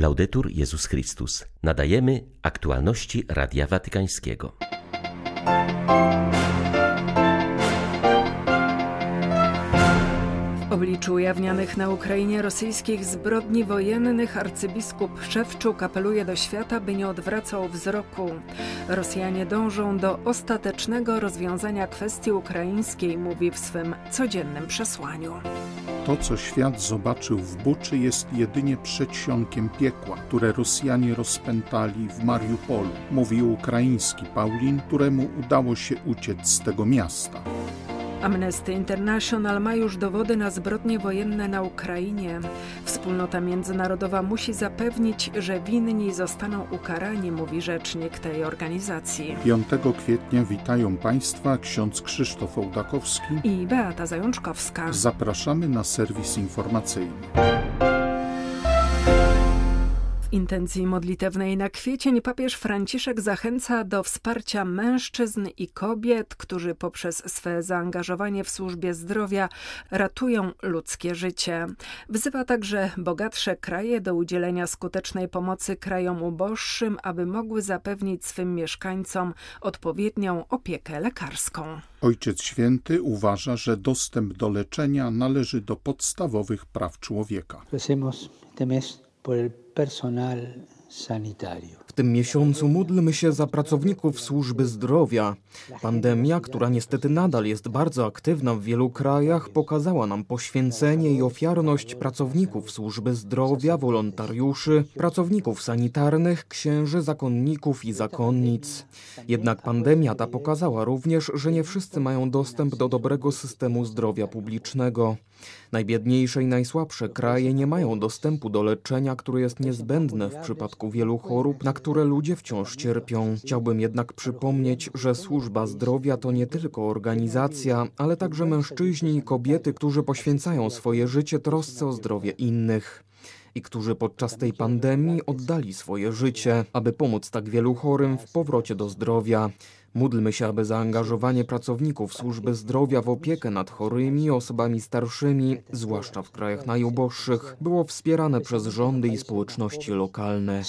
Laudetur Jezus Chrystus. Nadajemy aktualności Radia Watykańskiego. W obliczu ujawnianych na Ukrainie rosyjskich zbrodni wojennych arcybiskup Szewczuk apeluje do świata, by nie odwracał wzroku. Rosjanie dążą do ostatecznego rozwiązania kwestii ukraińskiej, mówi w swym codziennym przesłaniu. To, co świat zobaczył w Buczy, jest jedynie przedsionkiem piekła, które Rosjanie rozpętali w Mariupolu, mówił ukraiński Paulin, któremu udało się uciec z tego miasta. Amnesty International ma już dowody na zbrodnie wojenne na Ukrainie. Wspólnota międzynarodowa musi zapewnić, że winni zostaną ukarani, mówi rzecznik tej organizacji. 5 kwietnia witają Państwa ksiądz Krzysztof Ołdakowski i Beata Zajączkowska. Zapraszamy na serwis informacyjny intencji modlitewnej na kwiecień papież Franciszek zachęca do wsparcia mężczyzn i kobiet, którzy poprzez swe zaangażowanie w służbie zdrowia ratują ludzkie życie. Wzywa także bogatsze kraje do udzielenia skutecznej pomocy krajom uboższym, aby mogły zapewnić swym mieszkańcom odpowiednią opiekę lekarską. Ojciec Święty uważa, że dostęp do leczenia należy do podstawowych praw człowieka. por el. W tym miesiącu módlmy się za pracowników służby zdrowia. Pandemia, która niestety nadal jest bardzo aktywna w wielu krajach, pokazała nam poświęcenie i ofiarność pracowników służby zdrowia, wolontariuszy, pracowników sanitarnych, księży, zakonników i zakonnic. Jednak pandemia ta pokazała również, że nie wszyscy mają dostęp do dobrego systemu zdrowia publicznego. Najbiedniejsze i najsłabsze kraje nie mają dostępu do leczenia, które jest niezbędne w przypadku wielu chorób, na które ludzie wciąż cierpią. Chciałbym jednak przypomnieć, że służba zdrowia to nie tylko organizacja, ale także mężczyźni i kobiety, którzy poświęcają swoje życie trosce o zdrowie innych i którzy podczas tej pandemii oddali swoje życie, aby pomóc tak wielu chorym w powrocie do zdrowia. Módlmy się, aby zaangażowanie pracowników służby zdrowia w opiekę nad chorymi osobami starszymi, zwłaszcza w krajach najuboższych, było wspierane przez rządy i społeczności lokalne.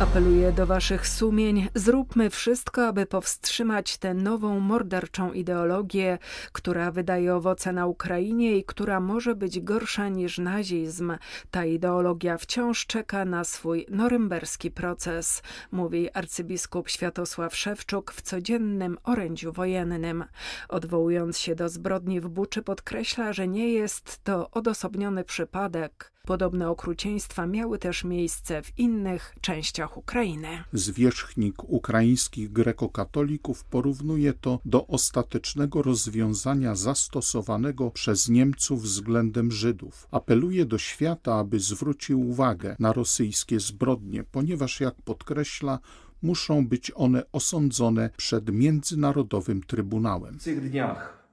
Apeluję do Waszych sumień, zróbmy wszystko, aby powstrzymać tę nową morderczą ideologię, która wydaje owoce na Ukrainie i która może być gorsza niż nazizm. Ta ideologia wciąż czeka na swój norymberski proces, mówi arcybiskup Światosław Szewczuk w codziennym orędziu wojennym. Odwołując się do zbrodni w Buczy, podkreśla, że nie jest to odosobniony przypadek. Podobne okrucieństwa miały też miejsce w innych częściach Ukrainy. Zwierzchnik ukraińskich grekokatolików porównuje to do ostatecznego rozwiązania zastosowanego przez Niemców względem Żydów. Apeluje do świata, aby zwrócił uwagę na rosyjskie zbrodnie, ponieważ, jak podkreśla, muszą być one osądzone przed Międzynarodowym Trybunałem. W tych dniach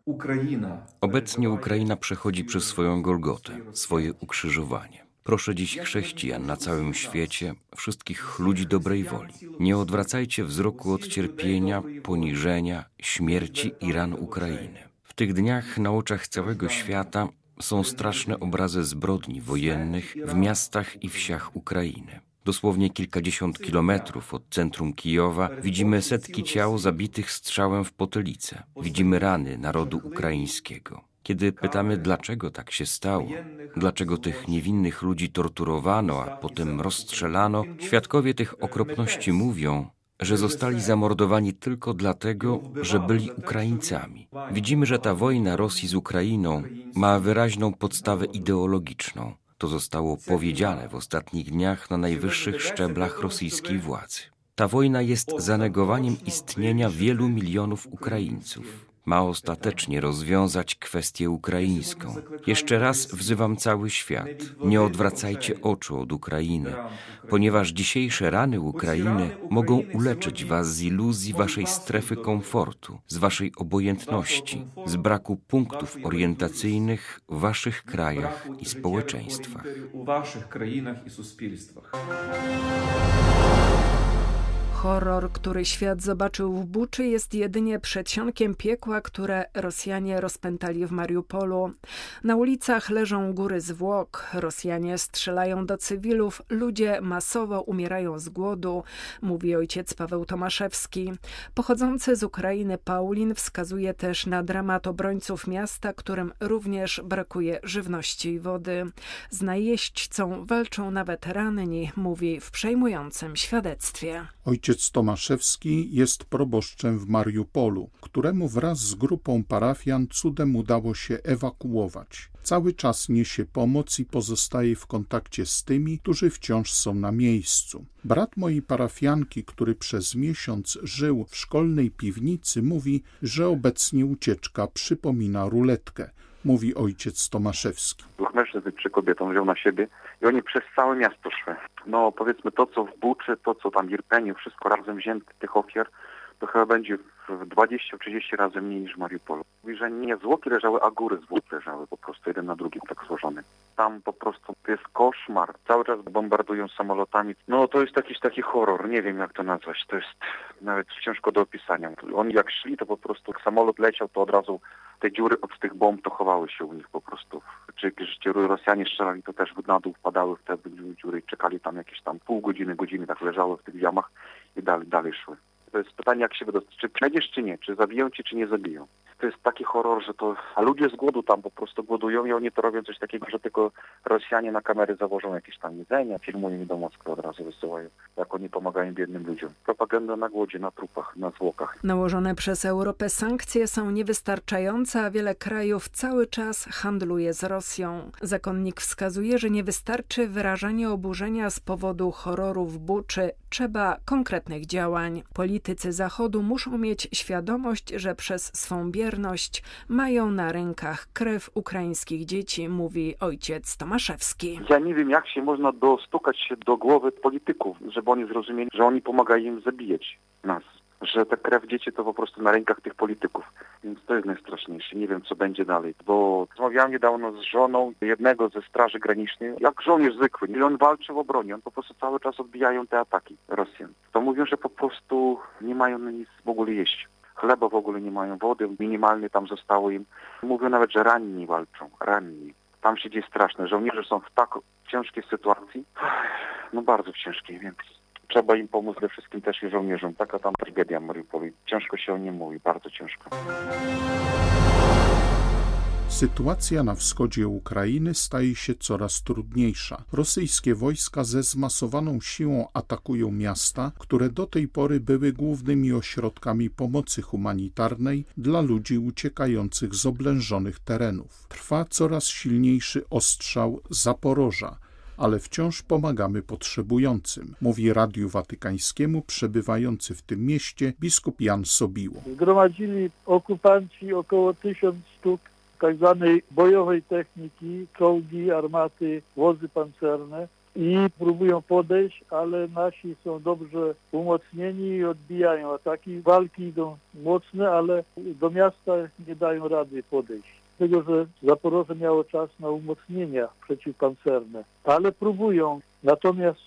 Obecnie Ukraina przechodzi przez swoją Golgotę, swoje ukrzyżowanie. Proszę dziś chrześcijan na całym świecie, wszystkich ludzi dobrej woli. Nie odwracajcie wzroku od cierpienia, poniżenia, śmierci i ran Ukrainy. W tych dniach na oczach całego świata są straszne obrazy zbrodni wojennych w miastach i wsiach Ukrainy. Dosłownie kilkadziesiąt kilometrów od centrum Kijowa widzimy setki ciał zabitych strzałem w potylicę. Widzimy rany narodu ukraińskiego. Kiedy pytamy, dlaczego tak się stało, dlaczego tych niewinnych ludzi torturowano, a potem rozstrzelano, świadkowie tych okropności mówią, że zostali zamordowani tylko dlatego, że byli Ukraińcami. Widzimy, że ta wojna Rosji z Ukrainą ma wyraźną podstawę ideologiczną. To zostało powiedziane w ostatnich dniach na najwyższych szczeblach rosyjskiej władzy. Ta wojna jest zanegowaniem istnienia wielu milionów Ukraińców ma ostatecznie rozwiązać kwestię ukraińską. Jeszcze raz wzywam cały świat: nie odwracajcie oczu od Ukrainy, ponieważ dzisiejsze rany Ukrainy mogą uleczyć was z iluzji waszej strefy komfortu, z waszej obojętności, z braku punktów orientacyjnych w waszych krajach i społeczeństwach. Horror, który świat zobaczył w Buczy, jest jedynie przedsionkiem piekła, które Rosjanie rozpętali w Mariupolu. Na ulicach leżą góry zwłok, Rosjanie strzelają do cywilów, ludzie masowo umierają z głodu, mówi ojciec Paweł Tomaszewski. Pochodzący z Ukrainy Paulin wskazuje też na dramat obrońców miasta, którym również brakuje żywności i wody. Z najeźdźcą walczą nawet ranni, mówi w przejmującym świadectwie. Ojciec Tomaszewski jest proboszczem w Mariupolu, któremu wraz z grupą parafian cudem udało się ewakuować. Cały czas niesie pomoc i pozostaje w kontakcie z tymi, którzy wciąż są na miejscu. Brat mojej parafianki, który przez miesiąc żył w szkolnej piwnicy, mówi, że obecnie ucieczka przypomina ruletkę mówi ojciec Tomaszewski. Dwóch mężczyzn trzy kobietom wziął na siebie i oni przez całe miasto szły. No powiedzmy to, co w Buczy, to, co tam w Irpeniu, wszystko razem wzięte tych ofiar, to chyba będzie 20-30 razy mniej niż w Mariupolu. Mówi, że nie zwłoki leżały, a góry zwłok leżały po prostu jeden na drugim tak złożone. Tam po prostu jest koszmar. Cały czas bombardują samolotami. No to jest jakiś taki horror, nie wiem jak to nazwać. To jest nawet ciężko do opisania. Oni jak szli, to po prostu samolot leciał, to od razu te dziury od tych bomb to chowały się u nich po prostu. Czy gdzie Rosjanie strzelali, to też na dół wpadały w te dziury i czekali tam jakieś tam pół godziny, godziny, tak leżały w tych jamach i dalej, dalej szły. To jest pytanie, jak się wydostać. Czy przejdziesz, czy nie? Czy zabiją cię, czy nie zabiją? To jest taki horror, że to... A ludzie z głodu tam po prostu głodują i oni to robią coś takiego, że tylko Rosjanie na kamery założą jakieś tam jedzenie, filmują i do Moskwy od razu wysyłają, jak oni pomagają biednym ludziom. Propaganda na głodzie, na trupach, na zwłokach. Nałożone przez Europę sankcje są niewystarczające, a wiele krajów cały czas handluje z Rosją. Zakonnik wskazuje, że nie wystarczy wyrażanie oburzenia z powodu horroru w Buczy, trzeba konkretnych działań. Politycy Zachodu muszą mieć świadomość, że przez swą bierność mają na rękach krew ukraińskich dzieci, mówi ojciec Tomaszewski. Ja nie wiem, jak się można dostukać się do głowy polityków, żeby oni zrozumieli, że oni pomagają im zabijać nas że ta krew dzieci to po prostu na rękach tych polityków. Więc to jest najstraszniejsze. Nie wiem, co będzie dalej. Bo rozmawiałem niedawno z żoną jednego ze straży granicznej, jak żołnierz zwykły. I on walczy w obronie. On po prostu cały czas odbijają te ataki Rosjan. To mówią, że po prostu nie mają nic w ogóle jeść. Chleba w ogóle nie mają, wody minimalnie tam zostało im. Mówią nawet, że ranni walczą. Ranni. Tam się dzieje straszne. Żołnierze są w tak ciężkiej sytuacji. No bardzo ciężkiej, więc trzeba im pomóc we wszystkim też i żołnierzom. Taka tam tragedia Mariupolu. Ciężko się o nie mówi, bardzo ciężko. Sytuacja na wschodzie Ukrainy staje się coraz trudniejsza. Rosyjskie wojska ze zmasowaną siłą atakują miasta, które do tej pory były głównymi ośrodkami pomocy humanitarnej dla ludzi uciekających z oblężonych terenów. Trwa coraz silniejszy ostrzał Zaporoża ale wciąż pomagamy potrzebującym, mówi Radiu Watykańskiemu przebywający w tym mieście biskup Jan Sobiło. Zgromadzili okupanci około tysiąc sztuk tak zwanej bojowej techniki, czołgi, armaty, wozy pancerne i próbują podejść, ale nasi są dobrze umocnieni i odbijają ataki. Walki idą mocne, ale do miasta nie dają rady podejść tego, że Zaporoże miało czas na umocnienia przeciwpancerne, ale próbują. Natomiast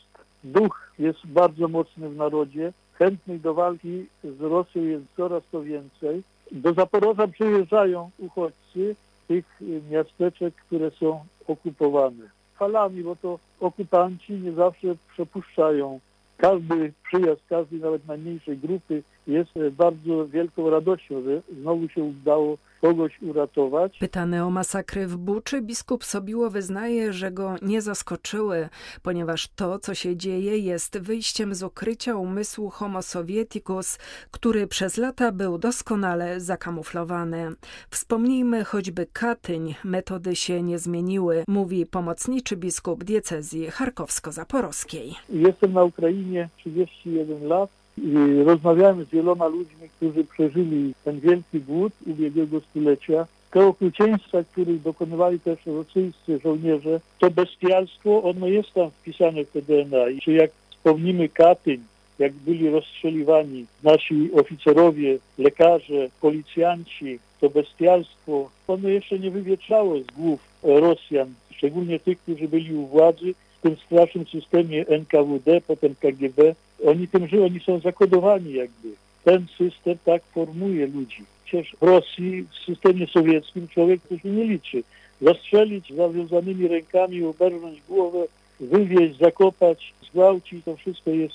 duch jest bardzo mocny w narodzie. Chętnych do walki z Rosją jest coraz to więcej. Do Zaporoża przyjeżdżają uchodźcy tych miasteczek, które są okupowane. Falami, bo to okupanci nie zawsze przepuszczają. Każdy przyjazd, każdy nawet najmniejszej grupy jest bardzo wielką radością, że znowu się udało kogoś uratować. Pytany o masakry w Buczy, biskup Sobiło wyznaje, że go nie zaskoczyły, ponieważ to, co się dzieje, jest wyjściem z ukrycia umysłu Homo Sovieticus, który przez lata był doskonale zakamuflowany. Wspomnijmy choćby Katyń, metody się nie zmieniły, mówi pomocniczy biskup diecezji charkowsko-zaporowskiej. Jestem na Ukrainie 31 lat i rozmawiałem z wieloma ludźmi, którzy przeżyli ten wielki głód ubiegłego stulecia. Te okrucieństwa, których dokonywali też rosyjscy żołnierze, to bestialstwo, ono jest tam wpisane w te DNA. I czy jak wspomnimy Katyń, jak byli rozstrzeliwani nasi oficerowie, lekarze, policjanci, to bestialstwo, ono jeszcze nie wywietrzało z głów Rosjan, szczególnie tych, którzy byli u władzy w tym strasznym systemie NKWD, potem KGB, Oni tym żyją, oni są zakodowani jakby. Ten system tak formuje ludzi. Przecież w Rosji, w systemie sowieckim człowiek to się nie liczy. Zastrzelić zawiązanymi rękami, obernąć głowę, wywieźć, zakopać, zgwałcić, to wszystko jest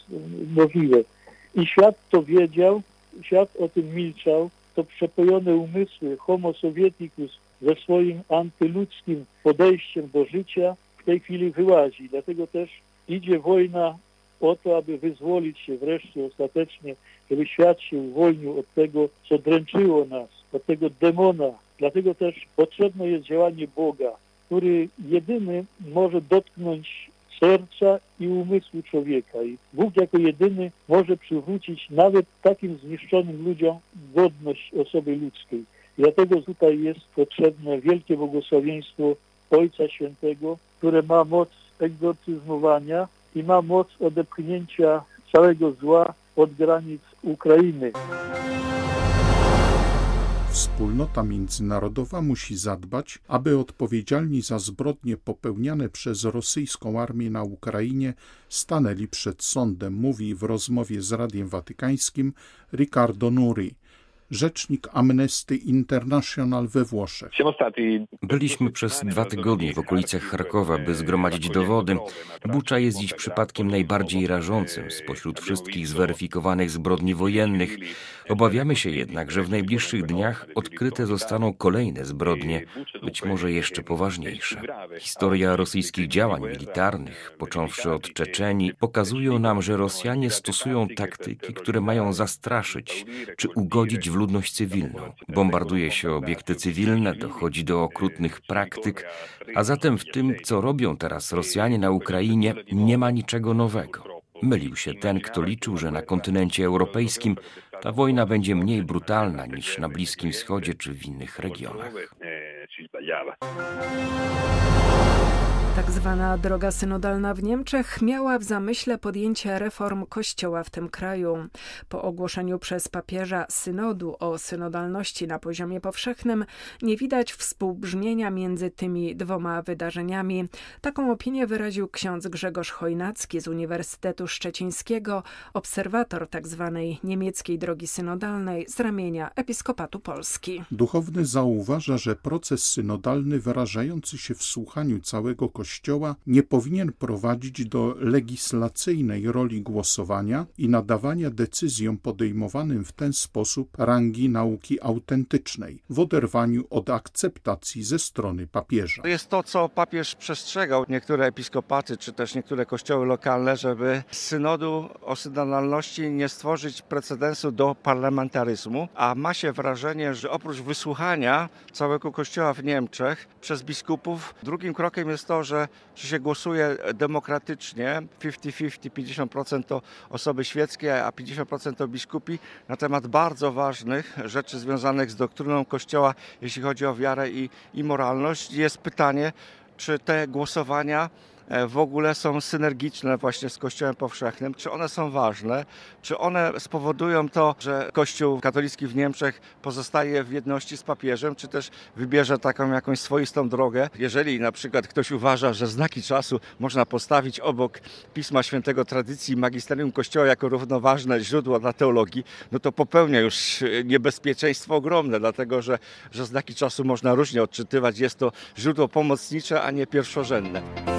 możliwe. I świat to wiedział, świat o tym milczał, to przepojone umysły homo sovieticus ze swoim antyludzkim podejściem do życia w tej chwili wyłazi. Dlatego też idzie wojna o to, aby wyzwolić się wreszcie ostatecznie, żeby świat się uwolnił od tego, co dręczyło nas, od tego demona. Dlatego też potrzebne jest działanie Boga, który jedyny może dotknąć serca i umysłu człowieka. I Bóg jako jedyny może przywrócić nawet takim zniszczonym ludziom godność osoby ludzkiej. Dlatego tutaj jest potrzebne wielkie błogosławieństwo Ojca Świętego, które ma moc egzorcyzmowania i ma moc odepchnięcia całego zła od granic Ukrainy. Wspólnota międzynarodowa musi zadbać, aby odpowiedzialni za zbrodnie popełniane przez rosyjską armię na Ukrainie stanęli przed sądem, mówi w rozmowie z Radiem Watykańskim Riccardo Nuri rzecznik Amnesty International we Włoszech. Byliśmy przez dwa tygodnie w okolicach Charkowa, by zgromadzić dowody. Bucza jest dziś przypadkiem najbardziej rażącym spośród wszystkich zweryfikowanych zbrodni wojennych. Obawiamy się jednak, że w najbliższych dniach odkryte zostaną kolejne zbrodnie, być może jeszcze poważniejsze. Historia rosyjskich działań militarnych, począwszy od Czeczenii, pokazują nam, że Rosjanie stosują taktyki, które mają zastraszyć czy ugodzić w ludność cywilną. Bombarduje się obiekty cywilne, dochodzi do okrutnych praktyk, a zatem w tym, co robią teraz Rosjanie na Ukrainie, nie ma niczego nowego. Mylił się ten, kto liczył, że na kontynencie europejskim ta wojna będzie mniej brutalna niż na Bliskim Wschodzie czy w innych regionach. Tak zwana droga synodalna w Niemczech miała w zamyśle podjęcie reform kościoła w tym kraju. Po ogłoszeniu przez papieża synodu o synodalności na poziomie powszechnym nie widać współbrzmienia między tymi dwoma wydarzeniami. Taką opinię wyraził ksiądz Grzegorz Chojnacki z Uniwersytetu Szczecińskiego, obserwator tzw. Tak niemieckiej drogi synodalnej z ramienia Episkopatu Polski. Duchowny zauważa, że proces synodalny wyrażający się w słuchaniu całego Kościoła nie powinien prowadzić do legislacyjnej roli głosowania i nadawania decyzjom podejmowanym w ten sposób rangi nauki autentycznej, w oderwaniu od akceptacji ze strony papieża. To jest to, co papież przestrzegał niektóre episkopaty, czy też niektóre kościoły lokalne, żeby z synodu o synodalności nie stworzyć precedensu do parlamentaryzmu, a ma się wrażenie, że oprócz wysłuchania całego kościoła w Niemczech przez biskupów, drugim krokiem jest to, że, że się głosuje demokratycznie, 50-50, 50% to osoby świeckie, a 50% to biskupi, na temat bardzo ważnych rzeczy związanych z doktryną Kościoła, jeśli chodzi o wiarę i, i moralność. Jest pytanie, czy te głosowania w ogóle są synergiczne właśnie z Kościołem powszechnym, czy one są ważne, czy one spowodują to, że Kościół katolicki w Niemczech pozostaje w jedności z papieżem, czy też wybierze taką jakąś swoistą drogę. Jeżeli na przykład ktoś uważa, że znaki czasu można postawić obok Pisma Świętego tradycji magisterium Kościoła jako równoważne źródło dla teologii, no to popełnia już niebezpieczeństwo ogromne, dlatego że, że znaki czasu można różnie odczytywać. Jest to źródło pomocnicze, a nie pierwszorzędne.